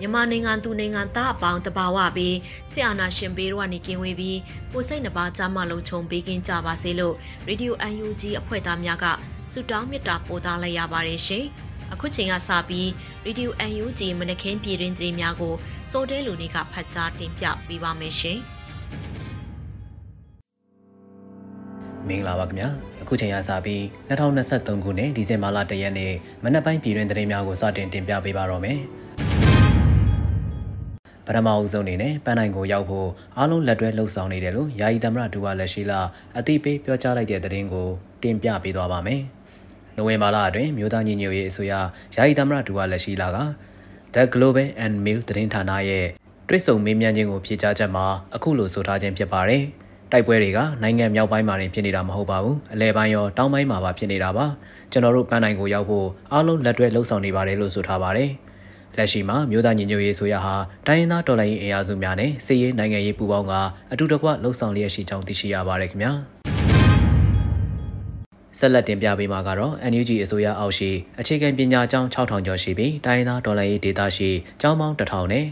မြန်မာနိုင်ငံသူနိုင်ငံသားအပေါင်းတဘာဝပြီးဆရာနာရှင်ပေတို့ကနေကင်းဝေးပြီးကိုစိတ်နှပါကြမလုံးချုံပေးကင်းကြပါစေလို့ရေဒီယို UNG အဖွဲ့သားများကဆုတောင်းမေတ္တာပို့သလိုက်ရပါတယ်ရှင်။အခုချိန်ကစပြီးရေဒီယို UNG မနခင်ပြည်တွင်သတင်းများကိုစိုးတဲလူနေကဖတ်ကြားတင်ပြပေးပါမယ်ရှင်။မင်္ဂလာပါခင်ဗျာအခုချိန်ရစပြီး2023ခုနှစ်ဒီဇင်ဘာလ1ရက်နေ့မနက်ပိုင်းပြည်တွင်သတင်းများကိုစတင်တင်ပြပေးပါတော့မယ် ပထမအဦးဆုံးအနေနဲ့ပန်းနိုင်ကိုရောက်ဖို့အားလုံးလက်တွဲလှုပ်ဆောင်နေတယ်လို့ယာယီသမရဒူဝါလက်ရှိလာအတိပေးပြောကြားလိုက်တဲ့သတင်းကိုတင်ပြပေးသွားပါမယ်။နိုဝင်ဘာလအတွင်းမြို့သားညီညွတ်ရေးအစိုးရယာယီသမရဒူဝါလက်ရှိလာက The Global and Mail သတင်းဌာနရဲ့တွဲဆုံမေးမြန်းခြင်းကိုဖြေကြားချက်မှာအခုလိုဆိုထားခြင်းဖြစ်ပါတယ်။တိုက်ပွဲတွေကနိုင်ငံမြောက်ပိုင်းမှာဖြစ်နေတာမဟုတ်ပါဘူးအလဲပိုင်းရောတောင်ပိုင်းမှာပါဖြစ်နေတာပါကျွန်တော်တို့ပန်းနိုင်ကိုရောက်ဖို့အားလုံးလက်တွဲလှုပ်ဆောင်နေပါတယ်လို့ဆိုထားပါတယ် လက်ရှိမှာမြို့သားညီညွတ်ရေးဆိုရဟာတိုင်းရင်းသားတော်လှန်ရေးအင်အားစုများနဲ့စစ်ရေးနိုင်ငံရေးပူးပေါင်းကအတူတကွလှုပ်ဆောင်လျက်ရှိကြောင်းသိရှိရပါတယ်ခင်ဗျာဆက်လက်တင်ပြပေးမှာကတော့ NUG အစိုးရအောက်ရှိအခြေခံပညာကျောင်း6000ကျော်ရှိပြီးတိုင်းရင်းသားဒေါ်လာရေးဒေတာရှိကျောင်းပေါင်း1000နဲ့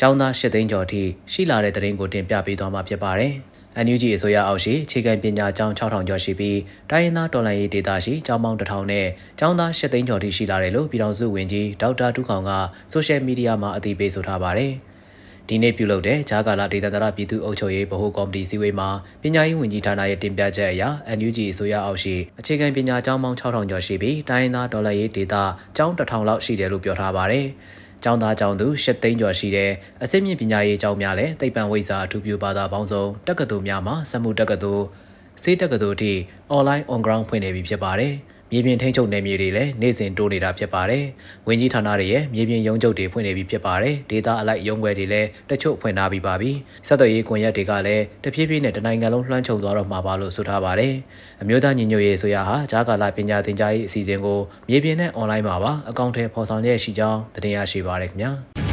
ကျောင်းသား8သိန်းကျော်ထိရှိလာတဲ့တရင်ကိုတင်ပြပေးသွားမှာဖြစ်ပါတယ်။ NUG အစိုးရအောက်ရှိခြေကံပညာကျောင်း6000ကျော်ရှိပြီးတိုင်းရင်းသားတော်လှန်ရေးဒေသရှိကျောင်းပေါင်း1000နဲ့ကျောင်းသား8သိန်းကျော်ထိရှိလာတယ်လို့ပြည်ထောင်စုဝန်ကြီးဒေါက်တာတူးခေါင်ကဆိုရှယ်မီဒီယာမှာအသိပေးဆိုထားပါတယ်။ဒီနေ့ပြုလုပ်တဲ့ဂျာကာလာဒေသန္တရပြည်သူ့အုပ်ချုပ်ရေးဗဟိုကော်မတီစည်းဝေးမှာပညာရေးဝန်ကြီးဌာနရဲ့တင်ပြချက်အရ NUG အစိုးရအောက်ရှိအခြေခံပညာကျောင်းပေါင်း6000ကျော်ရှိပြီးတိုင်းရင်းသားဒေါ်လာရေးဒေသကျောင်း1000လောက်ရှိတယ်လို့ပြောထားပါတယ်။ ကျောင်းသားကျောင်းသူ၈သိန်းကျော်ရှိတဲ့အစိမ့်မြင့်ပညာရေးကျောင်းများလည်းသိပ္ပံဝိဇ္ဇာအထူးပြုဘာသာပေါင်းစုံတက္ကသိုလ်များမှာစက်မှုတက္ကသိုလ်စေတက္ကသိုလ်အထိ online on ground ဖွင့်နေပြီဖြစ်ပါတယ်။ မြေပြင်ထိန်းချုပ်နယ်မြေတွေလည်းနေ့စဉ်တိုးနေတာဖြစ်ပါတယ်။ဝင်းကြီးဌာနတွေရဲ့မြေပြင်ရုံးချုပ်တွေဖွင့်နေပြီဖြစ်ပါတယ်။ဒေတာအလိုက်ရုံးခွဲတွေလည်းတချို့ဖွင့်ထားပြီးပါပြီ။ဆက်သွယ်ရေးကွန်ရက်တွေကလည်းတဖြည်းဖြည်းနဲ့တနိုင်ငံလုံးလွှမ်းခြုံသွားတော့မှာပါလို့ဆိုထားပါတယ်။အမျိုးသားညီညွတ်ရေးဆိုရဟာဂျာကာလာပညာသင်ကြားရေးအစီအစဉ်ကိုမြေပြင်နဲ့အွန်လိုင်းမှာပါအကောင့်ထဲပေါ်ဆောင်ရရှိကြောင်းတင်ပြရရှိပါရခင်ဗျာ။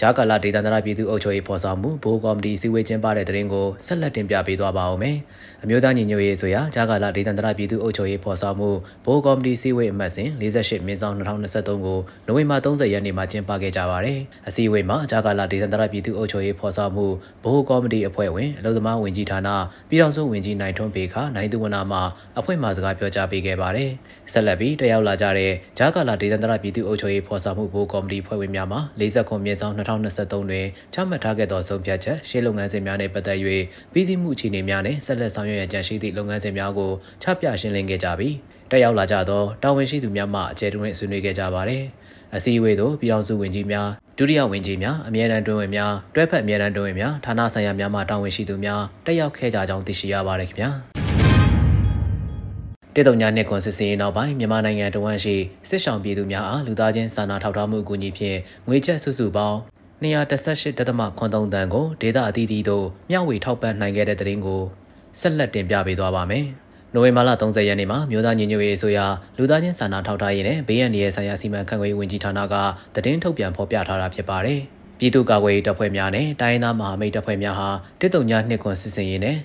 ဂျာကာလာဒေသန္တရပြည်သူ့အုပ်ချုပ်ရေးဖော်ဆောင်မှုဘိုးကော်မတီစည်းဝေးကျင်းပတဲ့တဲ့ရင်ကိုဆက်လက်တင်ပြပေးသွားပါဦးမယ်။အမျိုးသားညီညွတ်ရေးဆိုရာဂျာကာလာဒေသန္တရပြည်သူ့အုပ်ချုပ်ရေးဖော်ဆောင်မှုဘိုးကော်မတီစည်းဝေးအမှတ်စဉ်48မြင်းဆောင်2023ကိုနိုဝင်ဘာ30ရက်နေ့မှာကျင်းပခဲ့ကြပါတယ်။အစည်းအဝေးမှာဂျာကာလာဒေသန္တရပြည်သူ့အုပ်ချုပ်ရေးဖော်ဆောင်မှုဘိုးကော်မတီအဖွဲ့ဝင်အလုံသမားဝင်ကြီးဌာနပြည်ထောင်စုဝင်ကြီးနိုင်ထွန်းပေခနိုင်သူဝနာမှအဖွဲ့မှစကားပြောကြားပေးခဲ့ပါတယ်။ဆက်လက်ပြီးတက်ရောက်လာကြတဲ့ဂျာကာလာဒေသန္တရပြည်သူ့အုပ်ချုပ်ရေးဖော်ဆောင်မှုဘိုးကော်မတီအဖွဲ့ဝင်များမှ40ခုမြင်းဆောင်2023တွင်ချမှတ်ထားခဲ့သောဆုံးဖြတ်ချက်ရှေ့လုပ်ငန်းစဉ်များနှင့်ပတ်သက်၍ပြည်စည်းမှုအခြေအနေများနှင့်ဆက်လက်ဆောင်ရွက်ရန်ကြံရှိသည့်လုပ်ငန်းစဉ်များကိုချပြရှင်းလင်းခဲ့ကြပြီးတက်ရောက်လာကြသောတာဝန်ရှိသူများမှအကျယ်တွင်ဆွေးနွေးခဲ့ကြပါသည်အစည်းအဝေးသို့ပြည်ထောင်စုဝန်ကြီးများဒုတိယဝန်ကြီးများအမြဲတမ်းတွင်ဝင်များတွဲဖက်အမြဲတမ်းတွင်ဝင်များဌာနဆိုင်ရာများမှတာဝန်ရှိသူများတက်ရောက်ခဲ့ကြကြောင်းသိရှိရပါတယ်ခင်ဗျာတေတုံညာနှစ်ကွန်စစ်စင်နောက်ပိုင်းမြန်မာနိုင်ငံတဝန်းရှိစစ်ဆောင်ပြည်သူများအားလူသားချင်းစာနာထောက်ထားမှုအကူအညီဖြင့်ငွေချက်စုစုပေါင်း 218.83တန်ကိုဒေတာအသီးသီးသို့မျှဝေထောက်ပံ့နိုင်ခဲ့တဲ့တဲ့ရင်ကိုဆက်လက်တင်ပြပေးသွားပါမယ်။နိုဝင်ဘာလ30ရက်နေ့မှာမြို့သားညီညွတ်ရေးအစိုးရလူသားချင်းစာနာထောက်ထားရေးနဲ့ဘေးရန်ရဲ့ဆိုင်ရာစီမံခန့်ခွဲရေးဝန်ကြီးဌာနကသတင်းထုတ်ပြန်ဖော်ပြထားတာဖြစ်ပါတယ်။ပြည်သူ့ကာကွယ်ရေးတပ်ဖွဲ့များနဲ့တိုင်းရင်းသားမဟာမိတ်တပ်ဖွဲ့များဟာတစ်တုံညနှစ်ခွန်စစ်စင်ရေးနဲ့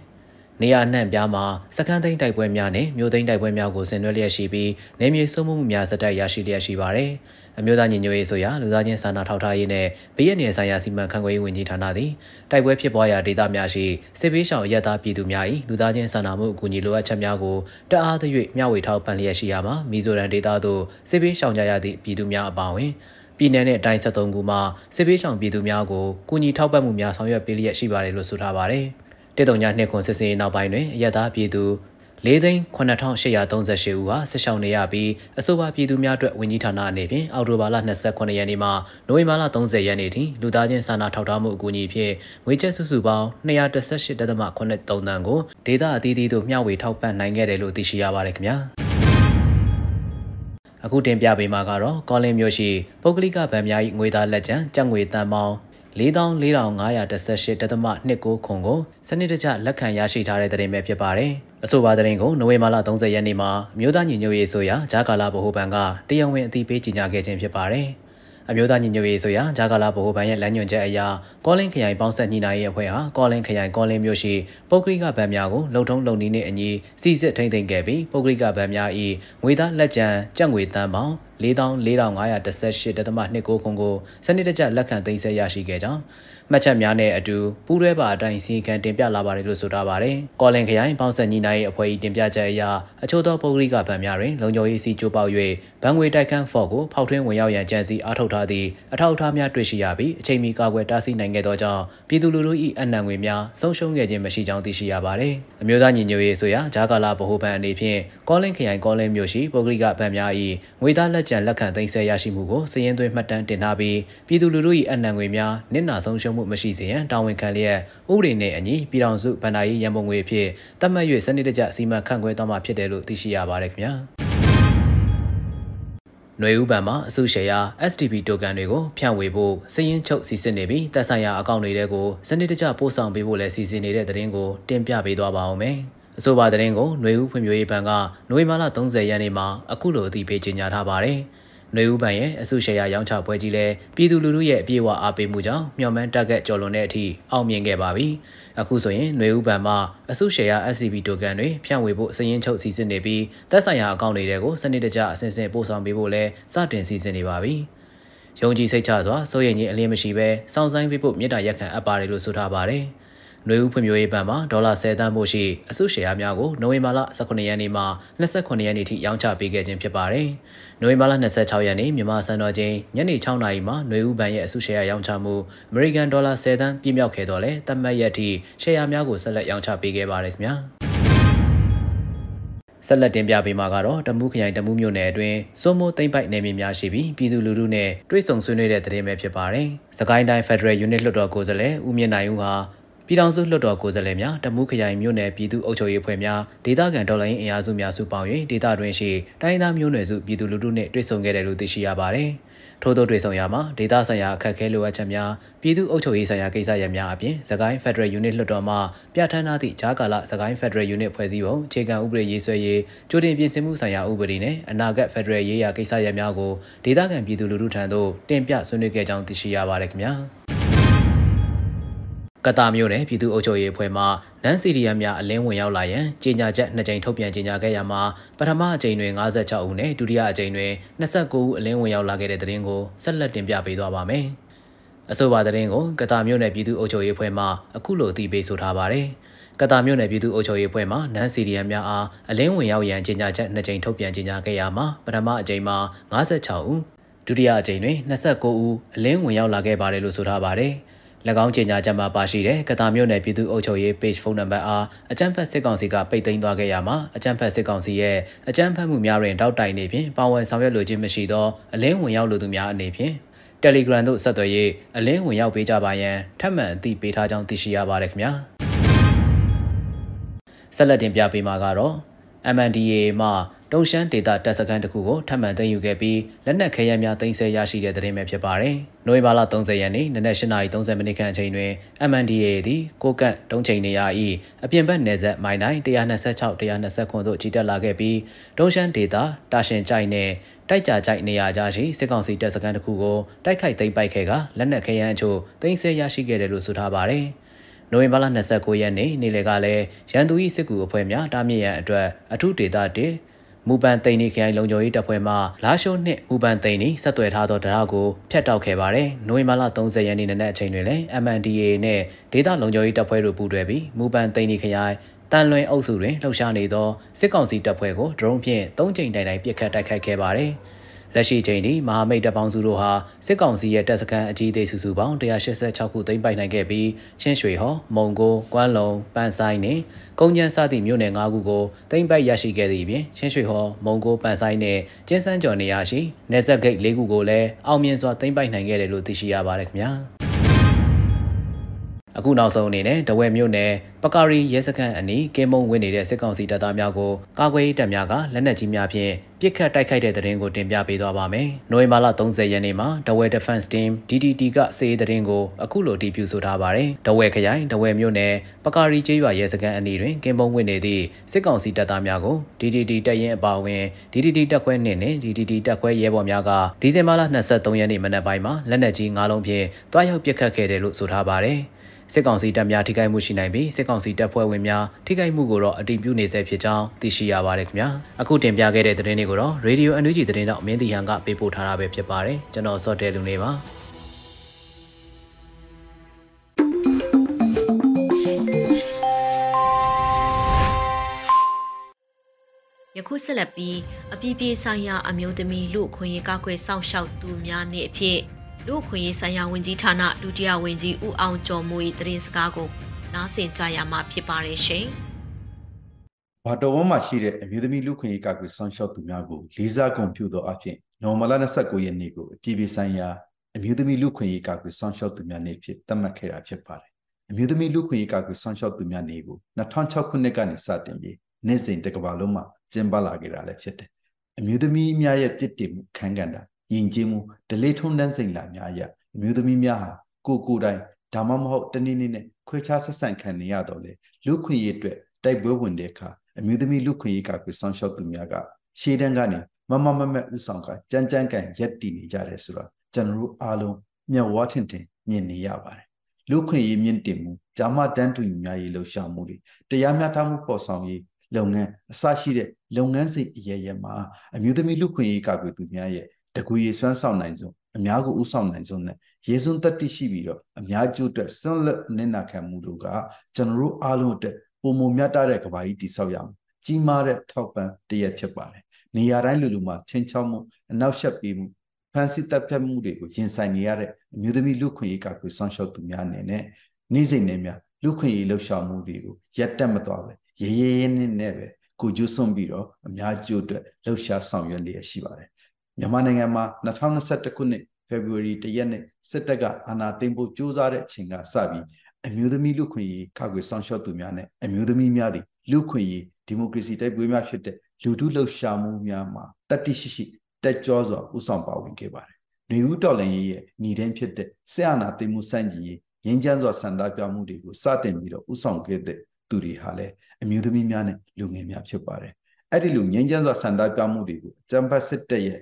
နေရာနှံ့ပြားမှာစခန်းသိမ်းတိုက်ပွဲများနဲ့မြို့သိမ်းတိုက်ပွဲများကိုဆင်နွှဲလျက်ရှိပြီးနေမြေစုံမှုများစတက်ရရှိလျက်ရှိပါတယ်။အမျိုးသားညီညွတ်ရေးဆိုရာလူသားချင်းစာနာထောက်ထားရေးနဲ့ဘေးရန်နယ်ဆိုင်ရာစီမံခန့်ခွဲရေးဝန်ကြီးဌာနသည်တိုက်ပွဲဖြစ်ပွားရာဒေသများရှိစစ်ပေးရှောင်ရက်သားပြည်သူများ၏လူသားချင်းစာနာမှုအကူအညီလိုအပ်ချက်များကိုတအားသရွေ့မျှဝေထောက်ပံ့လျက်ရှိရာမှာမီဇိုရန်ဒေသသို့စစ်ပေးရှောင်ကြရသည့်ပြည်သူများအပါအဝင်ပြည်내နဲ့အတိုင်း73ခုမှာစစ်ပေးရှောင်ပြည်သူများကိုကူညီထောက်ပံ့မှုများဆောင်ရွက်ပေးလျက်ရှိပါတယ်လို့ဆိုထားပါတယ်။ တေတုံညာနှစ်ခွန်စစ်စင်နောက်ပိုင်းတွင်အရသာပြည်သူ၄သိန်း9838ဦးဟာဆက်ရှောင်နေရပြီးအဆိုပါပြည်သူများအတွက်ဝန်ကြီးဌာနအနေဖြင့်အောက်တိုဘာလ29ရက်နေ့မှနိုဝင်ဘာလ30ရက်နေ့ထိလူသားချင်းစာနာထောက်ထားမှုအကူအညီဖြင့်ငွေကျပ်စုစုပေါင်း218.83တန်းကိုဒေသအသီးသီးသို့မျှဝေထောက်ပံ့နိုင်ခဲ့တယ်လို့သိရှိရပါတယ်ခင်ဗျာ။အခုတင်ပြပေးမှာကတော့ကောလင်းမြို့ရှိပုဂ္ဂလိကဗန်များ၏ငွေသားလက်ကျန်ကြက်ငွေတန်ပေါင်း 44,518.29ခုကိုစနစ်တကျလက်ခံရရှိထားတဲ့သတင်းပဲဖြစ်ပါတယ်။အဆိုပါသတင်းကိုနိုဝင်ဘာလ30ရက်နေ့မှာမြို့သားညီညွတ်ရေးဆိုရာဂျာကာလာဗဟိုဘဏ်ကတရားဝင်အသိပေးကြေညာခဲ့ခြင်းဖြစ်ပါတယ်။ အမျိုးသားညီညွတ်ရေးဆိုရာဂျာကာလာဗဟိုဘဏ်ရဲ့လမ်းညွှန်ချက်အရကောလင်းခရိုင်ပေါင်းဆက်ညီနိုင်ရေးအဖွဲ့ဟာကောလင်းခရိုင်ကောလင်းမြို့ရှိပုဂ္ဂလိကဗန်များကိုလုံထုံးလုံနည်းနဲ့အညီစီစစ်ထိန်းသိမ်းခဲ့ပြီးပုဂ္ဂလိကဗန်များ၏ငွေသားလက်ကျန်ကျပ်ငွေတန်းပေါင်း44,518.29ခုကိုစနစ်တကျလက်ခံသိမ်းဆည်းရရှိခဲ့ကြောင်း မှတ်ချက်များနဲ့အတူပူးတွဲပါအတိုင်းစီကံတင်ပြလာပါတယ်လို့ဆိုထားပါတယ်။ကော်လင်ခရိုင်ပေါင်းဆက်ညီနိုင်ရေးအဖွဲ့၏တင်ပြချက်အရအချို့သောပုဂ္ဂလိကဗန်များတွင်လုံခြုံရေးစီကြိုးပေါက်၍ဗန်ငွေတိုက်ခန်းဖော့ကိုဖောက်ထွင်းဝင်ရောက်ရန်ကြံစည်အားထုတ်ထားသည့်အထောက်အထားများတွေ့ရှိရပြီးအချိန်မီကာကွယ်တားဆီးနိုင်ခဲ့သောကြောင့်ပြည်သူလူထု၏အနံငွေများဆုံးရှုံးခဲ့ခြင်းမရှိကြောင်းသိရှိရပါတယ်။အမျိုးသားညီညွတ်ရေးဆိုရာဂျာကာလာဗဟိုဘဏ်အနေဖြင့်ကော်လင်ခရိုင်ကော်လင်မြို့ရှိပုဂ္ဂလိကဗန်များ၏ငွေသားလက်ကျန်လက်ခံသိမ်းဆည်းရရှိမှုကိုစည်ရင်သွင်းမှတ်တမ်းတင်ထားပြီးပြည်သူလူထု၏အနံငွေများနစ်နာဆုံးရှုံးမှုမရှိစေရန်တာဝန်ခံလျက်ဥပဒေနဲ့အညီပြည်ထောင်စုဗန္ဒာရေးရန်ပုံငွေအဖြစ်သတ်မှတ်၍စနစ်တကျစီမံခန့်ခွဲသွားမှာဖြစ်တယ်လို့သိရှိရပါတယ်ခင်ဗျာ။နွေဦးပံမှာအစုရှယ်ယာ STB တိုကန်တွေကိုဖြန့်ဝေဖို့စည်ရင်းချုပ်စီစဉ်နေပြီးတက်ဆိုင်ရာအကောင့်တွေထဲကိုစနစ်တကျပို့ဆောင်ပေးဖို့လည်းစီစဉ်နေတဲ့သတင်းကိုတင်ပြပေးသွားပါအောင်မယ်။အဆိုပါသတင်းကိုနွေဦးဖွံ့ဖြိုးရေးဘဏ်ကနိုဝင်ဘာလ30ရက်နေ့မှာအခုလိုအသိပေးကြေညာထားပါတယ်။ နှွေဦးပန်ရဲ့အစုရှယ်ယာရောင်းချပွဲကြီးလည်းပြည်သူလူထုရဲ့အပြည့်အဝအားပေးမှုကြောင့်မျှော်မှန်းတက်ခဲ့ကျော်လွန်တဲ့အထိအောင်မြင်ခဲ့ပါပြီ။အခုဆိုရင်နှွေဦးပန်မှာအစုရှယ်ယာ SCB တိုကန်တွေဖြန့်ဝေဖို့စည်ရင်းချုပ်စီစဉ်နေပြီးသက်ဆိုင်ရာအကောင့်တွေကိုစနစ်တကျအစဉ်စဉ်ပို့ဆောင်ပေးဖို့လည်းစတင်စီစဉ်နေပါပြီ။ယုံကြည်စိတ်ချစွာစိုးရိမ်ခြင်းအလင်းမရှိဘဲစောင့်ဆိုင်ပေးဖို့မြေတားရက်ခံအပ်ပါတယ်လို့ဆိုထားပါတယ်။ နွေဦးဖွံ့ဖြိုးရေးဘဏ်မှာဒေါ်လာ10သန်းမှုရှိအစုရှယ်ယာများကိုနိုဝင်ဘာလ18ရက်နေ့မှ29ရက်နေ့ထိရောင်းချပေးခဲ့ခြင်းဖြစ်ပါတယ်။နိုဝင်ဘာလ26ရက်နေ့မြန်မာစံတော်ချိန်ညနေ6နာရီမှာနွေဦးဘဏ်ရဲ့အစုရှယ်ယာရောင်းချမှုအမေရိကန်ဒေါ်လာ10သန်းပြည့်မြောက်ခဲ့တော့လဲသတ်မှတ်ရက်ထိရှယ်ယာများကိုဆက်လက်ရောင်းချပေးခဲ့ပါတယ်ခင်ဗျာ။ဆက်လက်တင်ပြပေးမှာကတော့တမူးခရိုင်တမူးမြို့နယ်အတွင်းစိုးမိုးသိမ့်ပိုက်နယ်မြေများရှိပြီးပြည်သူလူထုနဲ့တွဲဆုံဆွေးနွေးတဲ့သတင်းပဲဖြစ်ပါတယ်။စကိုင်းတိုင်း Federal Unit လွှတ်တော်ကိုယ်စားလှယ်ဦးမြင့်နိုင်ဦးဟာ ပြည်ထောင်စုလွှတ်တော်ကိုယ်စားလှယ်များတမူးခရိုင်မြို့နယ်ပြည်သူ့အုပ်ချုပ်ရေးအဖွဲ့များဒေသခံဒေါ်လာရင်းအင်အားစုများစုပေါင်း၍ဒေသတွင်းရှိတိုင်းသားမျိုးနွယ်စုပြည်သူလူထုနှင့်တွေ့ဆုံခဲ့တယ်လို့သိရှိရပါတယ်။ထို့သောတွေ့ဆုံရာမှာဒေသဆိုင်ရာအခက်အခဲလိုအပ်ချက်များပြည်သူ့အုပ်ချုပ်ရေးဆိုင်ရာကိစ္စရပ်များအပြင်သခိုင်း Federal Unit လွှတ်တော်မှပြဋ္ဌာန်းထားသည့်ဂျာကာလသခိုင်း Federal Unit ဖွဲ့စည်းပုံအခြေခံဥပဒေရေးဆွဲရေးကြိုတင်ပြင်ဆင်မှုဆိုင်ရာဥပဒေနှင့်အနာဂတ် Federal ရေးရာကိစ္စရပ်များကိုဒေသခံပြည်သူလူထုထံသို့တင်ပြဆွေးနွေးခဲ့ကြောင်းသိရှိရပါတယ်ခင်ဗျာ။ ကတာမျိုးနယ်ပြည်သူ့အုပ်ချုပ်ရေးအဖွဲ့မှနန်းစီရီယမ်များအလင်းဝင်ရောက်လာရန်ကြေညာချက်နှစ်ကြိမ်ထုတ်ပြန်ကြေညာခဲ့ရမှာပထမအကြိမ်တွင်56ဦးနဲ့ဒုတိယအကြိမ်တွင်29ဦးအလင်းဝင်ရောက်လာခဲ့တဲ့တဲ့တင်ကိုဆက်လက်တင်ပြပေးသွားပါမယ်။အဆိုပါတဲ့တင်ကိုကတာမျိုးနယ်ပြည်သူ့အုပ်ချုပ်ရေးအဖွဲ့မှအခုလိုအသိပေးဆိုထားပါတယ်။ကတာမြို့နယ်ပြည်သူ့အုပ်ချုပ်ရေးအဖွဲ့မှနန်းစီရီယမ်များအားအလင်းဝင်ရောက်ရန်ကြေညာချက်နှစ်ကြိမ်ထုတ်ပြန်ကြေညာခဲ့ရမှာပထမအကြိမ်မှာ56ဦးဒုတိယအကြိမ်တွင်29ဦးအလင်းဝင်ရောက်လာခဲ့ပါတယ်လို့ဆိုထားပါတယ်။၎ င်းကြေညာချက်မှာပါရှိတဲ့ကတာမြို့နယ်ပြည်သူ့အုပ်ချုပ်ရေး page ဖုန်းနံပါတ်အားအကြံဖတ်စစ်ကောင်စီကပိတ်သိမ်းသွားခဲ့ရမှာအကြံဖတ်စစ်ကောင်စီရဲ့အကြံဖတ်မှုများတွင်တောက်တိုင်နေဖြင့်ပါဝင်ဆောင်ရွက်လိုခြင်းမရှိသောအလင်းဝင်ရောက်လိုသူများအနေဖြင့် Telegram သို့ဆက်သွယ်၍အလင်းဝင်ရောက်ပေးကြပါရန်ထပ်မံအသိပေးထားကြောင်းသိရှိရပါတယ်ခင်ဗျာဆက်လက်တင်ပြပေးမှာကတော့ MNDAA မှ တုံရှမ်းဒေတာတပ်စခန်းတစ်ခုကိုထပ်မံသိမ်းယူခဲ့ပြီးလက်နက်ခဲယမ်းများသိမ်းဆည်းရရှိတဲ့သတင်းပဲဖြစ်ပါတယ်။နိုဝင်ဘာလ30ရက်နေ့နနက်8:30မိနစ်ခန့်အချိန်တွင် MNDAA သည်ကိုကန့်တုံးချိန်နေရာ၏အပြင်ဘက်နယ်စပ်မိုင်တိုင်း126 129သို့ကြီးတက်လာခဲ့ပြီးတုံရှမ်းဒေတာတာရှင်ကြိုက်နှင့်တိုက်ကြကြိုက်နေရာကြရှိစစ်ကောင်စီတပ်စခန်းတစ်ခုကိုတိုက်ခိုက်သိမ်းပိုက်ခဲ့ကလက်နက်ခဲယမ်းအချို့သိမ်းဆည်းရရှိခဲ့တယ်လို့ဆိုထားပါတယ်။နိုဝင်ဘာလ29ရက်နေ့နေ့လယ်ကလည်းရန်သူ၏စစ်ကူအဖွဲ့များတားမြစ်ရန်အတွက်အထူးဒေသတစ် မူပန်သိန်းနီခရိုင်လုံခြုံရေးတပ်ဖွဲ့မှလာရှိုးနှင့်မူပန်သိန်းနီဆက်သွယ်ထားသောတရားကိုဖျက်တောက်ခဲ့ပါတယ်။နိုဝင်ဘာလ30ရက်နေ့နက်အချိန်တွင်လည်း MNDAA နှင့်ဒေသလုံခြုံရေးတပ်ဖွဲ့တို့ပူးတွဲပြီးမူပန်သိန်းနီခရိုင်တန်လွင်အုပ်စုတွင်လှုပ်ရှားနေသောစစ်ကောင်စီတပ်ဖွဲ့ကိုဒရုန်းဖြင့်၃ကြိမ်တိုင်တိုင်ပစ်ခတ်တိုက်ခိုက်ခဲ့ပါတယ်။ လက်ရှိချိန်ထိမဟာမိတ်တပ်ပေါင်းစုတို့ဟာစစ်ကောင်စီရဲ့တပ်စခန်းအကြီးအသေးစုစုပေါင်း186ခုသိမ်းပိုက်နိုင်ခဲ့ပြီးချင်းရွှေဟော်မုံကိုကွမ်းလုံပန်းဆိုင်နဲ့ကုန်းကျန်းစသည့်မြို့နယ်၅ခုကိုသိမ်းပိုက်ရရှိခဲ့သည့်အပြင်ချင်းရွှေဟော်မုံကိုပန်းဆိုင်နဲ့ကျင်းစန်းကျော်နေရာရှိနေဆက်ဂိတ်၄ခုကိုလည်းအောင်မြင်စွာသိမ်းပိုက်နိုင်ခဲ့တယ်လို့သိရှိရပါတယ်ခင်ဗျာ အခုနောက်ဆုံးအနေနဲ့တဝဲမြို့နယ်ပကာရီရဲစခန်းအနီးကင်းမုံဝင်နေတဲ့စစ်ကောင်စီတပ်သားများကိုကာကွယ်ရေးတပ်များကလက်နက်ကြီးများဖြင့်ပစ်ခတ်တိုက်ခိုက်တဲ့တဲ့ရင်ကိုတင်ပြပေးသွားပါမယ်။နိုဝင်ဘာလ30ရက်နေ့မှာတဝဲ Defense Team DDT ကစေရေးတဲ့ရင်ကိုအခုလိုတီးပြဆိုထားပါတယ်။တဝဲခရိုင်တဝဲမြို့နယ်ပကာရီကျေးရွာရဲစခန်းအနီးတွင်ကင်းမုံဝင်နေသည့်စစ်ကောင်စီတပ်သားများကို DDT တပ်ရင်းအပါအဝင် DDT တပ်ခွဲနှင့်နှင့် DDT တပ်ခွဲရဲဘော်များကဒီဇင်ဘာလ23ရက်နေ့မနက်ပိုင်းမှာလက်နက်ကြီး9လုံးဖြင့်တွားရောက်ပစ်ခတ်ခဲ့တယ်လို့ဆိုထားပါတယ်။ စစ်ကောင်စီတပ်များထိခိုက်မှုရှိနိုင်ပြီးစစ်ကောင်စီတပ်ဖွဲ့ဝင်များထိခိုက်မှုကိုတော့အတည်ပြုနေဆဲဖြစ်ကြောင်းသိရှိရပါတယ်ခင်ဗျာအခုတင်ပြခဲ့တဲ့သတင်းတွေကိုတော့ Radio NUG သတင်းတော့မင်းတီဟန်ကပေးပို့ထားတာပဲဖြစ်ပါတယ်ကျွန်တော်စောတဲလူနေပါယခုဆက်လက်ပြီးအပြည်ပြည်ဆိုင်ရာအမျိုးသမီးလူခွင့်ရေးကောက်ွယ်စောင့်ရှောက်သူများနေ့အဖြစ် လူခွင့်ရေးဆိုင်ရာဝန်ကြီးဌာနဒုတိယဝန်ကြီးဦးအောင်ကျော်မိုး၏သတင်းစကားကိုနားဆင်ကြရမှာဖြစ်ပါတယ်ရှင်။ဘာတော်ဝမ်းမှာရှိတဲ့အမျိုးသမီးလူခွင့်ရေးကကွယ်ဆောင်ရှောက်သူများကိုလေးစားကုန်ပြုသောအဖြစ်နော်မလာ29ရက်နေ့ကိုအပြည်ပြည်ဆိုင်ရာအမျိုးသမီးလူခွင့်ရေးကကွယ်ဆောင်ရှောက်သူများနေ့ဖြစ်သတ်မှတ်ခဲ့တာဖြစ်ပါတယ်။အမျိုးသမီးလူခွင့်ရေးကကွယ်ဆောင်ရှောက်သူများနေ့ကို2006ခုနှစ်ကနေစတင်ပြီးနေ့စဉ်တစ်ကမ္ဘာလုံးမှာကျင်းပလာခဲ့တာလည်းဖြစ်တယ်။အမျိုးသမီးများရဲ့ပြစ်တင်မှုခန်းကန်တာ ယဉ်ကျေးမှုဒလေးထုံးတန်းစိန်လာများအရအမျိုးသမီးများဟာကိုကိုတိုင်ဒါမှမဟုတ်တနည်းနည်းနဲ့ခွဲခြားဆက်ဆံခံနေရတော့လေလူခွင့်ရေးအတွက်တိုက်ပွဲဝင်တဲ့အခါအမျိုးသမီးလူခွင့်ရေးကကိုဆောင်းလျှောက်သူများကရှေးတန်းကနေမမမမက်ဥဆောင်ကကြမ်းကြမ်းကန်ရက်တည်နေကြတယ်ဆိုတော့ကျွန်တော်တို့အားလုံးမျက်ဝါးထင်ထင်မြင်နေရပါတယ်လူခွင့်ရေးမြင့်တင်မှုဂျာမတန်းတူညီများရေးလှုပ်ရှားမှုတွေတရားမျှတမှုပေါ်ဆောင်ရေးလုပ်ငန်းအစရှိတဲ့လုပ်ငန်းစဉ်အရရမှာအမျိုးသမီးလူခွင့်ရေးကကွယ်သူများရဲ့ တကူရေစွမ်းဆောင်နိုင်ဆုံးအများကိုဥဆောင်နိုင်ဆုံးနဲ့ရေစွန်းတတိရှိပြီးတော့အများကျိုးအတွက်စွန့်လက်နစ်နာခံမှုတို့ကကျွန်တော်တို့အားလုံးအတွက်ပုံမမြတ်တဲ့ကဘာကြီးတိဆောက်ရမယ်ကြီးမားတဲ့ထောက်ပံ့တရက်ဖြစ်ပါတယ်နေရာတိုင်းလူလူမှာချင်းချောက်မှုအနောက်ရှက်ပေးမှုဖန်စီတပ်ဖြတ်မှုတွေကိုရင်ဆိုင်နေရတဲ့အမျိုးသမီးလူခွင့်ရေးကကိုဆောင်ရှောက်သူများအနေနဲ့နေ့စဉ်နဲ့များလူခွင့်ရေးလှုပ်ရှားမှုတွေကိုရက်တက်မသွားပဲရေရဲရဲနဲ့နဲ့ပဲကိုကျွစွန့်ပြီးတော့အများကျိုးအတွက်လှုပ်ရှားဆောင်ရွက်လျက်ရှိပါတယ် မြန်မာနိုင်ငံမှာ2021ခုနှစ်ဖေဖော်ဝါရီတရက်နေ့စစ်တပ်ကအာဏာသိမ်းဖို့ကြိုးစားတဲ့အချိန်ကစပြီးအမျိုးသမီးလူခွင့်ရေးကာကွယ်ဆောင်ရှောက်သူများနဲ့အမျိုးသမီးများသည်လူခွင့်ရေးဒီမိုကရေစီတိုက်ပွဲများဖြစ်တဲ့လူထုလှုပ်ရှားမှုများမှာတတိရှိရှိတက်ကြွစွာဥဆောင်ပါဝင်ခဲ့ပါတယ်။နေဦးတော်လှန်ရေးရဲ့ညီတန်းဖြစ်တဲ့စစ်အာဏာသိမ်းမှုစန့်ကျင်ရေးငြင်းချမ်းစွာဆန္ဒပြမှုတွေကိုစတင်ပြီးတော့ဥဆောင်ခဲ့တဲ့သူတွေဟာလည်းအမျိုးသမီးများနဲ့လူငယ်များဖြစ်ပါတယ်။အဲ့ဒီလိုငြင်းချမ်းစွာဆန္ဒပြမှုတွေကိုအကြံဖတ်စစ်တပ်ရဲ့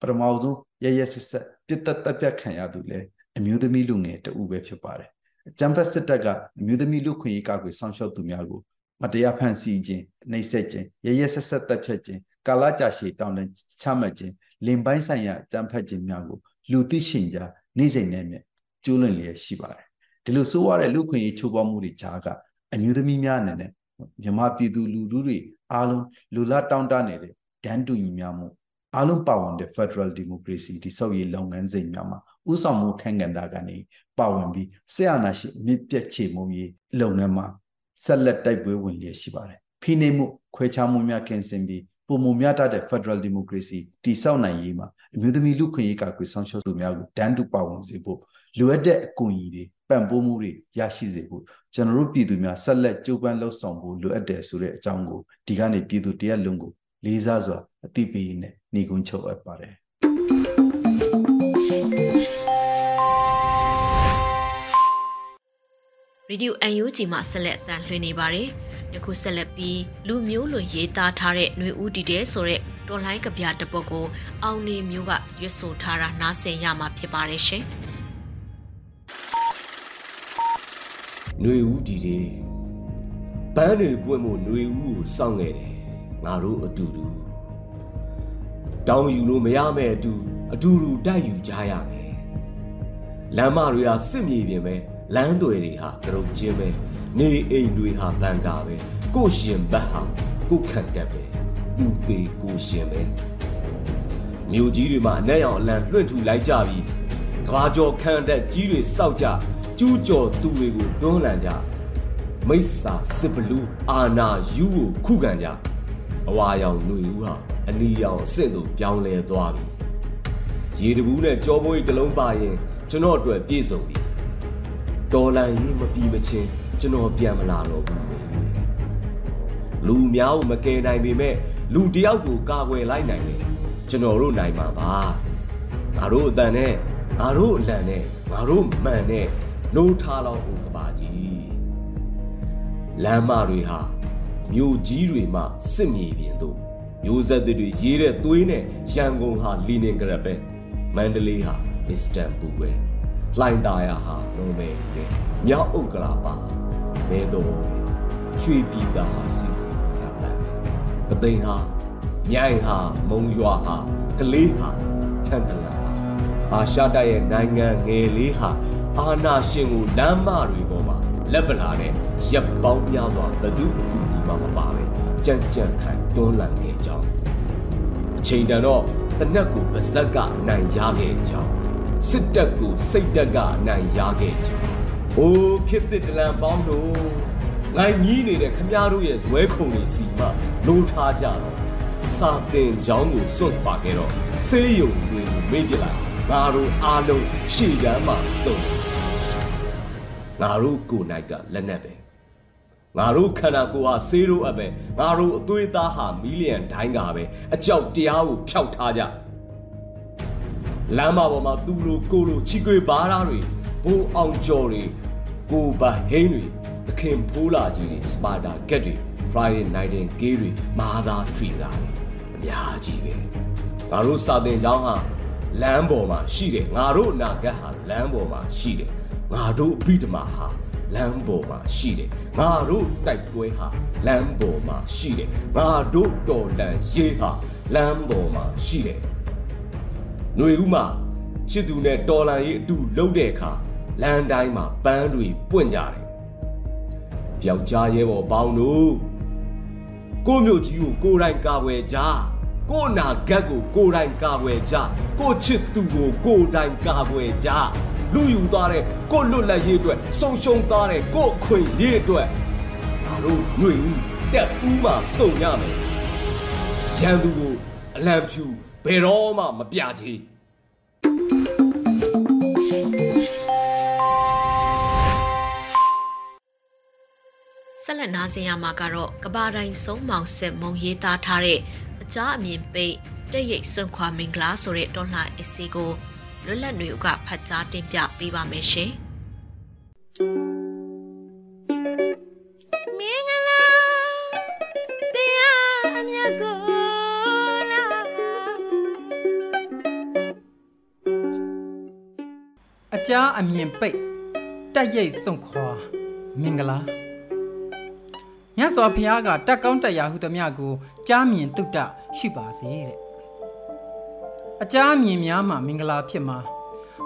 ပထမဆုံးရရဆက်ဆက်ပြစ်သက်တပ်ပြတ်ခံရသူလဲအမျိုးသမီးလူငယ်တဦးပဲဖြစ်ပါတယ်အကြံဖက်စစ်တပ်ကအမျိုးသမီးလူခွင့်ရေးကာကွယ်ဆောင်ရှောက်သူများကိုမတရားဖန်ဆီးခြင်းနှိပ်စက်ခြင်းရရဆက်ဆက်တပ်ဖြတ်ခြင်းကာလကြာရှည်တောင်းတချမှတ်ခြင်းလင်ပိုင်းဆိုင်ရာအကြံဖက်ခြင်းများကိုလူသိရှင်ကြားနေ့စဉ်နဲ့မြကျိုးလွန်လျက်ရှိပါတယ်ဒီလိုဆိုရတဲ့လူခွင့်ရေးချိုးဖောက်မှုတွေကြားကအမျိုးသမီးများအနေနဲ့မြမပြည်သူလူထုတွေအားလုံးလူလာတောင်းတနေတဲ့ဒန်းတူညီများမှု အားလုံးပါဝင်တဲ့ Federal Democracy ဒီဆောက်ရေးလုပ်ငန်းစဉ်များမှာဥဆောင်မှုခန့်ကဏ္ဍကနေပါဝင်ပြီးဆရာနာရှိမြစ်ပြတ်ချေမှုရေးလုပ်ငန်းမှာဆက်လက်တိုက်ပွဲဝင်လျက်ရှိပါတယ်ဖိနှိပ်မှုခွဲခြားမှုများကင်းစင်ပြီးပုံမများတတ်တဲ့ Federal Democracy တည်ဆောက်နိုင်ရေးမှာအမျိုးသမီးလူခွင့်ရေးကာကွယ်ဆောင်ရှောက်သူများကိုတန်းတူပါဝင်စေဖို့လိုအပ်တဲ့အကူအညီတွေပံ့ပိုးမှုတွေရရှိစေဖို့ကျွန်တော်တို့ပြည်သူများဆက်လက်ကြိုးပမ်းလှုပ်ဆောင်ဖို့လိုအပ်တယ်ဆိုတဲ့အကြောင်းကိုဒီကနေ့ပြည်သူတရက်လုံးကို လေးစားစွာအသိပေးနေနေကုန်းချုပ်အပ်ပါတယ်ရေဒီယို UNG မှာဆက်လက်တန်လှည့်နေပါတယ်။ယခုဆက်လက်ပြီးလူမျိုးလွန်ရေးသားထားတဲ့ຫນွေဦးတီတဲဆိုတဲ့တော်လိုင်းကဗျာတစ်ပုဒ်ကိုအောင်နေမျိုးကရွတ်ဆိုထားတာနားဆင်ရမှာဖြစ်ပါတယ်ရှင်။ ຫນွေဦးဒီဒီပန်းတွေပွင့်မှုຫນွေဦးကိုစောင့်ခဲ့တယ် ငါတို့အတူတူတောင်းယူလို့မရမဲ့အတူအတူတူတိုက်ယူကြရမယ်လမ်းမတွေဟာစစ်မြေပြင်ပဲလမ်းတွေတွေဟာကရုတ်ချင်းပဲနေအိမ်တွေဟာဘန်ကာပဲကိုရှင်ဘတ်ဟာကိုခန့်တက်ပဲသူသေးကိုရှင်ပဲမြို့ကြီးတွေမှာအနက်ရောင်အလံလွှင့်ထူလိုက်ကြပြီးကဘာကျော်ခန့်တက်ကြီးတွေစောက်ကြကျူးကျော်သူတွေကိုတွန်းလှန်ကြမိစ္ဆာစစ်ဘလူးအာနာယူကိုခုခံကြ အဝါရောင်ຫນွေဦးဟာအနီရောင်အဆင့်သို့ပြောင်းလဲသွားပြီရေတဘူးနဲ့ကြောပိုးကြီးတစ်လုံးပါရင်ကျွန်တော်အတွက်ပြည့်စုံပြီတော်လန်ရေးမပြီးမချင်းကျွန်တော်ပြန်မလာတော့ဘူးလူများကိုမကယ်နိုင်ပေမဲ့လူတယောက်ကိုကာကွယ်လိုက်နိုင်တယ်ကျွန်တော်တို့နိုင်မှာပါငါတို့အတန်နဲ့ငါတို့အလံနဲ့ငါတို့မှန်နဲ့နှိုးထားလောက်ကိုကပါကြီးလမ်းမတွေဟာ မြို့ကြီးတွေမှစစ်မြေပြင်တို့မျိုးဆက်တွေရေးတဲ့သွေးနဲ့ရန်ကုန်ဟာလီနင်ဂရတ်ပဲမန္တလေးဟာအစ္စတန်ဘူပဲလှိုင်သာယာဟာနိုမဲပဲမြောက်ဥက္ကလာပါမဲတော်ရွှေပြည်သာဟာစီစီရပန်ပသိမ်ဟာမြိုင်ဟာမုံရွာဟာကလေးဟာထန်တလန်ဟာအာရှတိုက်ရဲ့နိုင်ငံငယ်လေးဟာအာနာရှင်ကိုလမ်းမတွေပေါ်မှာလက်ပလာနဲ့ရပ်ပေါင်းများစွာဘသူအကူကြီး မှမပါပဲကြံ့ကြံ့ခိုင်တွန်းလှန်ခဲ့ကြောင်းအချိန်တန်တော့တနက်ကိုပါဇက်ကအနိုင်ရခဲ့ကြောင်းစစ်တပ်ကိုစိတ်တက်ကအနိုင်ရခဲ့ကြောင်းအိုးခေတ်တစ်တလန်ပေါင်းတို့ငိုင်မြီးနေတဲ့ခမားတို့ရဲ့ဇွဲခုံတွေစီမှလိုးထားကြတော့စာတင်ကြောင်းကိုစွန့်ခွာခဲ့တော့ဆေးရုံတွေကိုမေ့ပြလိုက်ငါတို့အားလုံးရှေ့ကမ်းမှာစုံငါတို့ကိုနိုင်ကလက်နက်ပဲ ငါတို့ခန္ဓာကိုယ်ဟာဆေးတို့အပဲငါတို့အသွေးသားဟာမီလီယံဒိုင်းကပဲအကြောက်တရားကိုဖျောက်ထားကြလမ်းမပေါ်မှာသူလိုကိုလိုချီကွေဘားသားတွေဘိုးအောင်ကျော်တွေကိုဘာဟိန်းတွေသခင်ဖိုးလာကြီးတွေစပါတာကက်တွေ Friday night and gay တွေမာသာထရီစာတွေအများကြီးပဲငါတို့စာတင်ကျောင်းဟာလမ်းပေါ်မှာရှိတယ်ငါတို့အနာဂတ်ဟာလမ်းပေါ်မှာရှိတယ်ငါတို့အဘိဓမ္မာဟာ လမ်းပေါ်မှာရှိတယ်ငါတို့တိုက်ပွဲဟာလမ်းပေါ်မှာရှိတယ်ငါတို့တော်လန်ရေးဟာလမ်းပေါ်မှာရှိတယ်ຫນွေဦးမှာချစ်သူနဲ့တော်လန်ရေးအတူလှုပ်တဲ့အခါလမ်းတိုင်းမှာပန်းတွေပွင့်ကြတယ်ပြောက်ကြားရဲဘော်ပေါင်းတို့ကိုမျိုးကြီးကိုကိုယ်တိုင်ကာကွယ်ကြ ကိုနာဂတ်ကိုကိုယ်တိုင်ကာကွယ်ကြကိုချစ်သူကိုကိုယ်တိုင်ကာကွယ်ကြလူယူသွားတဲ့ကိုလွတ်လပ်ရေးအတွက်ဆုံရှုံသွားတဲ့ကိုအခွင့်ရေးအတွက်ငါတို့ຫນွေဦးတက်ဦးမှစုံရမယ်ရန်သူကိုအလံဖြူဘယ်တော့မှမပြချေဆက်လက်နားဆင်ရမှာကတော့ကဘာတိုင်းဆုံးမောင်စစ်မုံရေးသားထားတဲ့ အကြားအမြင်ပိတ်တက်ရိတ်စွန့်ခွာမင်္ဂလာဆိုတဲ့တော်လှန်အစီကိုလွတ်လပ်နေဦးကဖတ်ကြားတင်ပြပေးပါမယ်ရှင်။မင်္ဂလာတရားအမြတ်ကိုလာအကြားအမြင်ပိတ်တက်ရိတ်စွန့်ခွာမင်္ဂလာ မြတ်စွာဘုရားကတက်ကောင်းတရားဟုသမျှကိုကြားမြင်တုတ္တရှိပါစေတဲ့အကြားမြင်များမှာမင်္ဂလာဖြစ်မှာ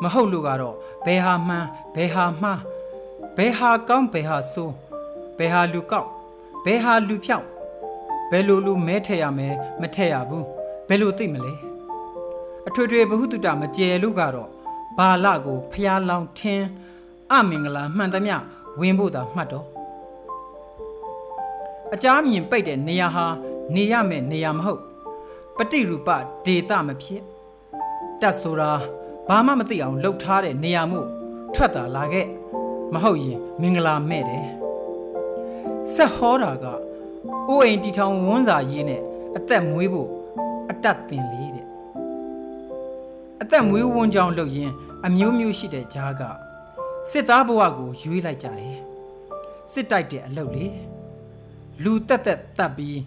မဟုတ်လို့ကတော့ဘယ်ဟာမှန်ဘယ်ဟာမှားဘယ်ဟာကောင်းဘယ်ဟာဆိုးဘယ်ဟာလူကောက်ဘယ်ဟာလူဖြောက်ဘယ်လိုလူမဲထည့်ရမယ်မထည့်ရဘူးဘယ်လိုသိမလဲအထွေထွေဘဟုတုတမကျဲလို့ကတော့ဘာလကိုဖျားလောင်ထင်းအမင်္ဂလာမှန်သမျှဝင်ဖို့သာမှတ်တော့ အကြမ်းမြင်ပိတ်တဲ့နေရာဟာနေရမယ့်နေရာမဟုတ်ပฏิရူပဒေသမဖြစ်တတ်ဆိုတာဘာမှမသိအောင်လှုပ်ထားတဲ့နေရာမှုထွက်တာလာခဲ့မဟုတ်ရင်မင်္ဂလာမဲ့တယ်ဆက်ဟောတာကအိုးအိမ်တီထောင်ဝန်းစာရေးနဲ့အသက်မွေးဖို့အတတ်တင်လေးတဲ့အသက်မွေးဝန်းကြောင်းလုပ်ရင်အမျိုးမျိုးရှိတဲ့ဂျားကစစ်သားဘဝကိုရွေးလိုက်ကြတယ်စစ်တိုက်တဲ့အလုပ်လေ လူတက်တက်တက်ပြီး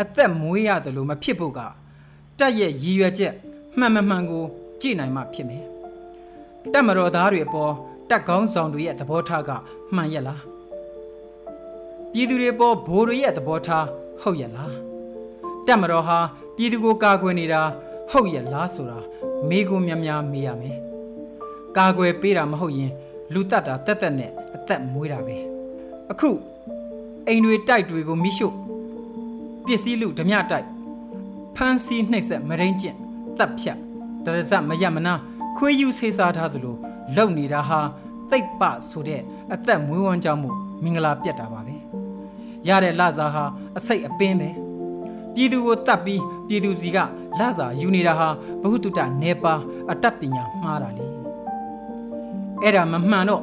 အသက်မွေးရတယ်လို့မဖြစ်ဖို့ကတက်ရဲ့ရည်ရွယ်ချက်မှန်မှန်မှန်ကိုကြည့်နိုင်မှဖြစ်မယ်တက်မတော်သားတွေအပေါ်တက်ကောင်းဆောင်တွေရဲ့သဘောထားကမှန်ရက်လားပြည်သူတွေပေါ်ဘိုးတွေရဲ့သဘောထားဟုတ်ရဲ့လားတက်မတော်ဟာပြည်သူကိုကာကွယ်နေတာဟုတ်ရဲ့လားဆိုတာမေးခွန်းများများမေးရမယ်ကာကွယ်ပေးတာမဟုတ်ရင် လူတတ်တာတက်တက်နဲ့အသက်မွေးတာပဲအခု အိမ်တွေတိုက်တွေကိုမိရှုပစ္စည်းလူဓမြတိုက်ဖမ်းဆီးနှိပ်စက်မရင်းကျင့်တပ်ဖြတ်တရဇက်မရမနာခွေးယူဆေးစားထားသလိုလုံနေတာဟာတိတ်ပဆိုတဲ့အသက်မွေးဝမ်းကြောင်းမှုမင်္ဂလာပြတ်တာပါပဲရတဲ့လစာဟာအစိတ်အပင်းပဲပြည်သူကိုတတ်ပြီးပြည်သူစီကလစာယူနေတာဟာဘဟုတုတနေပါအတတ်ပညာမှားတာလေအဲ့ဒါမမှန်တော့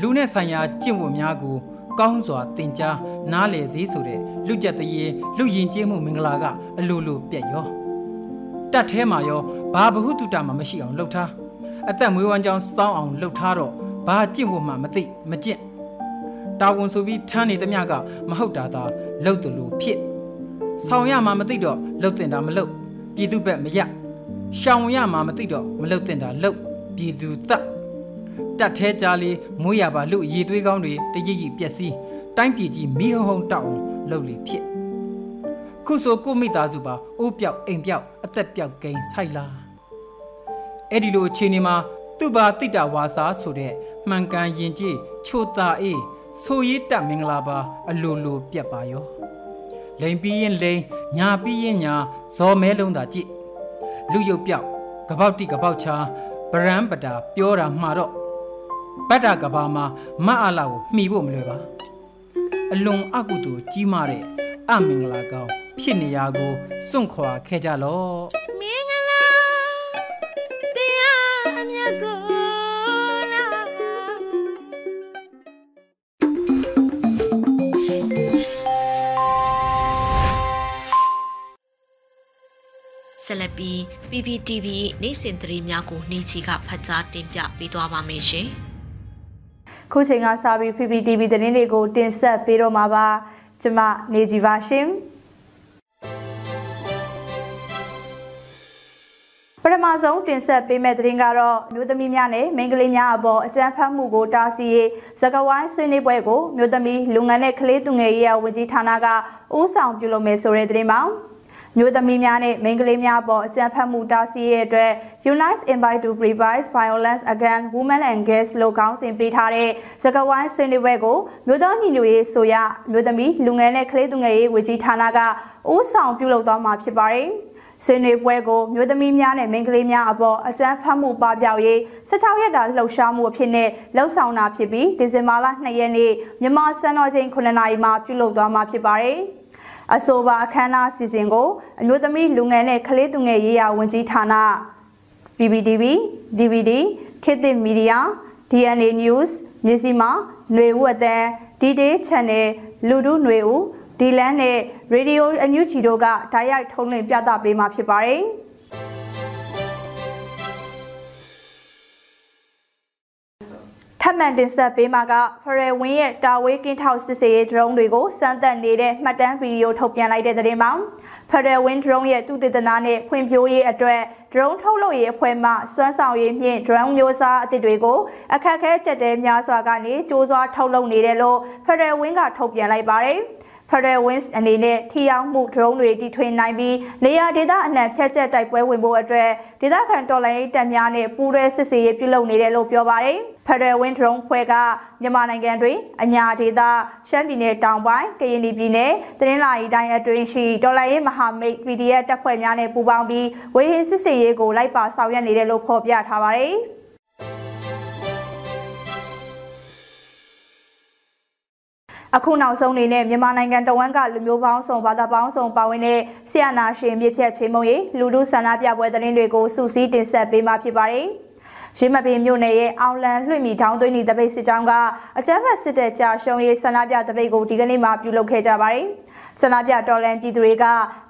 လူနဲ့ဆိုင်ရာကျင့်ဝတ်များကို ကောင်းစွာသင်ကြား နားလည်စေဆိုတဲ့လူကြက်တရေလူရင်ကျေးမှုမင်္ဂလာကအလိုလိုပြက်ရောတတ်แท้မှာရောဘာဘဟုတုတမှမရှိအောင်လှုပ်ထားအသက်မွေးဝမ်းကြောင်းစောင်းအောင်လှုပ်ထားတော့ဘာကျင့်ဝတ်မှမသိမကျင့်တာဝန်ဆိုပြီးထမ်းနေသမျှကမဟုတ်တာသာလှုပ်တယ်လို့ဖြစ်ဆောင်ရမှာမသိတော့လှုပ်တင်တာမလှုပ်ပြည်သူဘက်မရရှောင်ရမှာမသိတော့မလှုပ်တင်တာလှုပ်ပြည်သူသက်တက်သေးကြလေးမွေးရပါလူရည်သွေးကောင်းတွေတကြီးကြီးပျက်စီး တိုင်းပြည်ကြီးမိဟုံဟုံတောက်အောင်လှုပ်လေဖြစ်ခုဆိုကိုမိသားစုပါအိုးပြောက်အိမ်ပြောက်အသက်ပြောက်ကိန်းဆိုင်လာအဲ့ဒီလိုအခြေအနေမှာသူ့ဘာတိတဝါစာဆိုတဲ့မှန်ကန်ရင်ကြည်ချိုတာအေးဆိုရည်တမင်္ဂလာပါ အလိုလိုပြက်ပါရောလိန်ပြီးရင်လိန်ညာပြီးရင်ညာဇော်မဲလုံးသာကြည့်လူရုပ်ပြောက်ကပောက်တိကပောက်ချာဗရန်ပတာပြောတာမှာတော့ဗတ္တကဘာမှာမအလာကိုမှီဖို့မလွယ်ပါ အလွန်အကုသိုလ်ကြီးမားတဲ့အမင်္ဂလာကောင်းဖြစ်နေရာကိုစွန့်ခွာခဲ့ကြလော့မင်္ဂလာတရားအမြတ်ကိုဆက်လက်ပြီး PPTV နေ့စဉ်သတင်းများကိုနေချီကဖတ်ကြားတင်ပြပေးသွားပါမယ်ရှင်။ ခုချိန်ကစပြီး PPTV သတင်းတွေကိုတင်ဆက်ပေးတော့မှာပါ။ကျွန်မနေကြပါရှင်။ပထမဆုံးတင်ဆက်ပေးမယ့်သတင်းကတော့မြို့သမီးများနဲ့မိန်းကလေးများအပေါ်အကြမ်းဖက်မှုကိုတားဆီးရေးသကဝိုင်းဆွေးနွေးပွဲကိုမြို့သမီးလူငန်းနဲ့ကလေးသူငယ်ရေးဝန်ကြီးဌာနကဦးဆောင်ပြုလုပ်မယ်ဆိုတဲ့သတင်းပါ။ မျိုးသမီးများနဲ့မိန်းကလေးများပေါ်အကြမ်းဖက်မှုတားဆီးရဲ့အတွက် Unites Invite to Prevent Violence Against Women and Girls လို့ခေါင်းစဉ်ပေးထားတဲ့စကားဝိုင်းဆွေးနွေးပွဲကိုမြို့တော်ညီညွတ်ရေးဆိုရမြို့သမီးလူငယ်နဲ့ကလေးသူငယ်ရေးဝေကြီးဌာနကဦးဆောင်ပြုလုပ်သွားမှာဖြစ်ပါတယ်။ဆွေးနွေးပွဲကိုမြို့သမီးများနဲ့မိန်းကလေးများအပေါ်အကြမ်းဖက်မှုပပျောက်ရေး16ရက်တာလှုပ်ရှားမှုအဖြစ်နဲ့လှုပ်ဆောင်တာဖြစ်ပြီးဒီဇင်ဘာလ2ရက်နေ့မြန်မာစံတော်ချိန်9နာရီမှာပြုလုပ်သွားမှာဖြစ်ပါတယ်။ အဆိုပါအခမ်းအနားစီစဉ်ကိုအမျိုးသမီးလူငယ်နဲ့ကလေးသူငယ်ရေးရာဝန်ကြီးဌာန PPTV DVD ခေတ်သစ်မီဒီယာ DNA News မြစီမာຫນွေဦးအတန်း D-Day Channel လူဒုຫນွေဦးဒီလန်းနဲ့ Radio အန်ယူဂျီတို့ကဓာတ်ရိုက်ထုံးလင်းပြသပေးမှာဖြစ်ပါတယ်။ ထပ်မံတင်ဆက်ပေးမှာကဖရယ်ဝင်းရဲ့တာဝေးကင်းထောက်စစ်စေးရေးဒရုန်းတွေကိုစမ်းသပ်နေတဲ့မှတ်တမ်းဗီဒီယိုထုတ်ပြန်လိုက်တဲ့သတင်းမှာဖရယ်ဝင်းဒရုန်းရဲ့သူတည်တနာနဲ့ဖွံ့ဖြိုးရေးအတွက်ဒရုန်းထုတ်လုပ်ရေးအဖွဲ့မှစွမ်းဆောင်ရေးမြင့်ဒရုန်းမျိုးစားအသစ်တွေကိုအခက်အခဲချက်တဲများစွာကနေစ조사ထုတ်လုပ်နေတယ်လို့ဖရယ်ဝင်းကထုတ်ပြန်လိုက်ပါတယ်။ Federal Wings အနေနဲ့ထိရောက်မှု drone တွေတီထွင်နိုင်ပြီးနေရာဒေသအနှံဖြတ်ချက်တိုက်ပွဲဝင်ဖို့အတွက်ဒေသခံတော်လှန်ရေးတပ်များနဲ့ပူးရဲစစ်စေးရေးပြုလုပ်နေတယ်လို့ပြောပါတယ်။ Federal Wing Drone ဖွဲ့ကမြန်မာနိုင်ငံတွင်အညာဒေသရှမ်းပြည်နယ်တောင်ပိုင်းကရင်ပြည်နယ်တနင်္လာရီတိုင်းအတွင်းရှိတော်လှန်ရေးမဟာမိတ် PDF တပ်ဖွဲ့များနဲ့ပူးပေါင်းပြီးဝေဟင်စစ်စေးရေးကိုလိုက်ပါဆောင်ရွက်နေတယ်လို့ဖော်ပြထားပါတယ်။ အခုနောက်ဆုံးအနေနဲ့မြန်မာနိုင်ငံတဝန်းကလူမျိုးပေါင်းစုံဘာသာပေါင်းစုံပါဝင်တဲ့ဆီယနာရှင်မြစ်ဖြတ်ချင်းမုံရီလူလူဆန္ဒပြပွဲသတင်းတွေကိုစူးစီးတင်ဆက်ပေးမှာဖြစ်ပါတယ်။ရင်းမပင်မြို့နယ်ရဲ့အောင်လန်လွှင့်မီထောင်းသွင်းသည့်တပိတ်စစ်ကြောင်းကအကြမ်းဖက်စစ်တပ်ကြာရှုံးရေးဆန္ဒပြတပိတ်ကိုဒီကနေ့မှပြုလုပ်ခဲ့ကြပါတယ်။ဆန္ဒပြတော်လန်ပြည်သူတွေက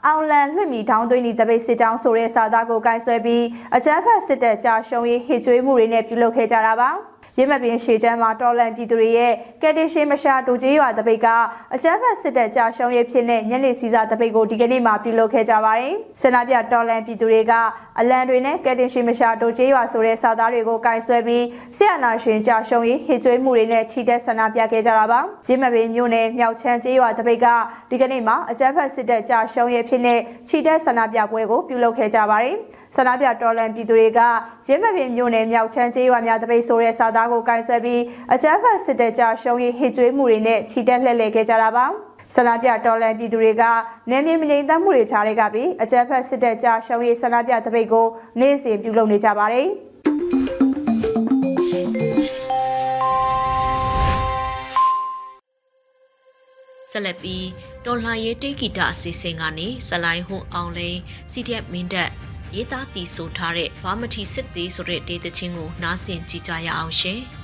အောင်လန်လွှင့်မီထောင်းသွင်းသည့်တပိတ်စစ်ကြောင်းဆိုတဲ့စာသားကိုကင်ဆွဲပြီးအကြမ်းဖက်စစ်တပ်ကြာရှုံးရေးဟစ်ကြွေးမှုတွေနဲ့ပြုလုပ်ခဲ့ကြတာပါ။ ရင်းမပင်ရှေချမ်းမှာတော်လန်ပြည်သူတွေရဲ့ကက်တင်ရှင်းမရှာတူကြီးရွာတပိတ်ကအကြမ်းဖက်စစ်တပ်ကြာရှုံးရေးဖြစ်တဲ့ညနေစီစာတပိတ်ကိုဒီကနေ့မှပြုလုပ်ခဲ့ကြပါတယ်။ဆန္ဒပြတော်လန်ပြည်သူတွေကအလံတွေနဲ့ကက်တင်ရှင်းမရှာတူကြီးရွာဆိုတဲ့စာသားတွေကိုကင်ဆွဲပြီးဆရာနာရှင်ကြာရှုံးရေးဟစ်ကြွေးမှုတွေနဲ့ချီတက်ဆန္ဒပြခဲ့ကြတာပါ။ရင်းမပင်မြို့နယ်မြောက်ချမ်းကြီးရွာတပိတ်ကဒီကနေ့မှအကြမ်းဖက်စစ်တပ်ကြာရှုံးရေးဖြစ်တဲ့ချီတက်ဆန္ဒပြပွဲကိုပြုလုပ်ခဲ့ကြပါတယ်။ ဆန္ဒပြတော်လန်ပြည်သူတွေကရင်းမပင်မြို့နယ်မြောက်ချမ်းကျေးရွာများတပိတ်ဆိုတဲ့စာသားကိုကင်ဆယ်ပြီးအကြမ်းဖက်စစ်တပ်ကြရှုံးရေးဟစ်ကြွေးမှုတွေနဲ့ချီတက်လှည့်လည်ခဲ့ကြတာပါဆန္ဒပြတော်လန်ပြည်သူတွေကနေမြေမငြိမ်သက်မှုတွေချားတွေကပြီးအကြမ်းဖက်စစ်တပ်ကြရှုံးရေးဆန္ဒပြတပိတ်ကိုနေ့စဉ်ပြုလုပ်နေကြပါတယ်ဆက်လက်ပြီးတော်လှန်ရေးတိတ်ဂီတာအစီအစဉ်ကနေဇလိုင်းဟွန်အောင်လိန် CDF မင်းတပ် ရေးသားတည်ဆိုထားတဲ့ဘာမထီစစ်သေးဆိုတဲ့ဒေသချင်းကိုနားဆင်ကြကြရအောင်ရှင်။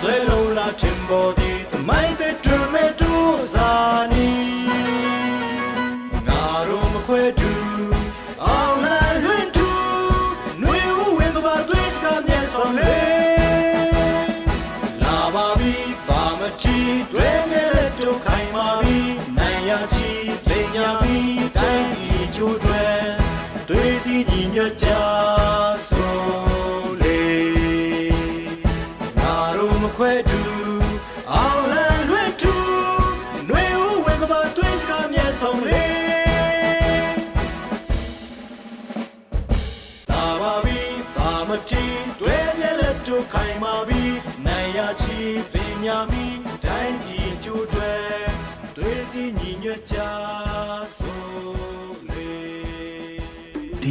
suelo una chimbota.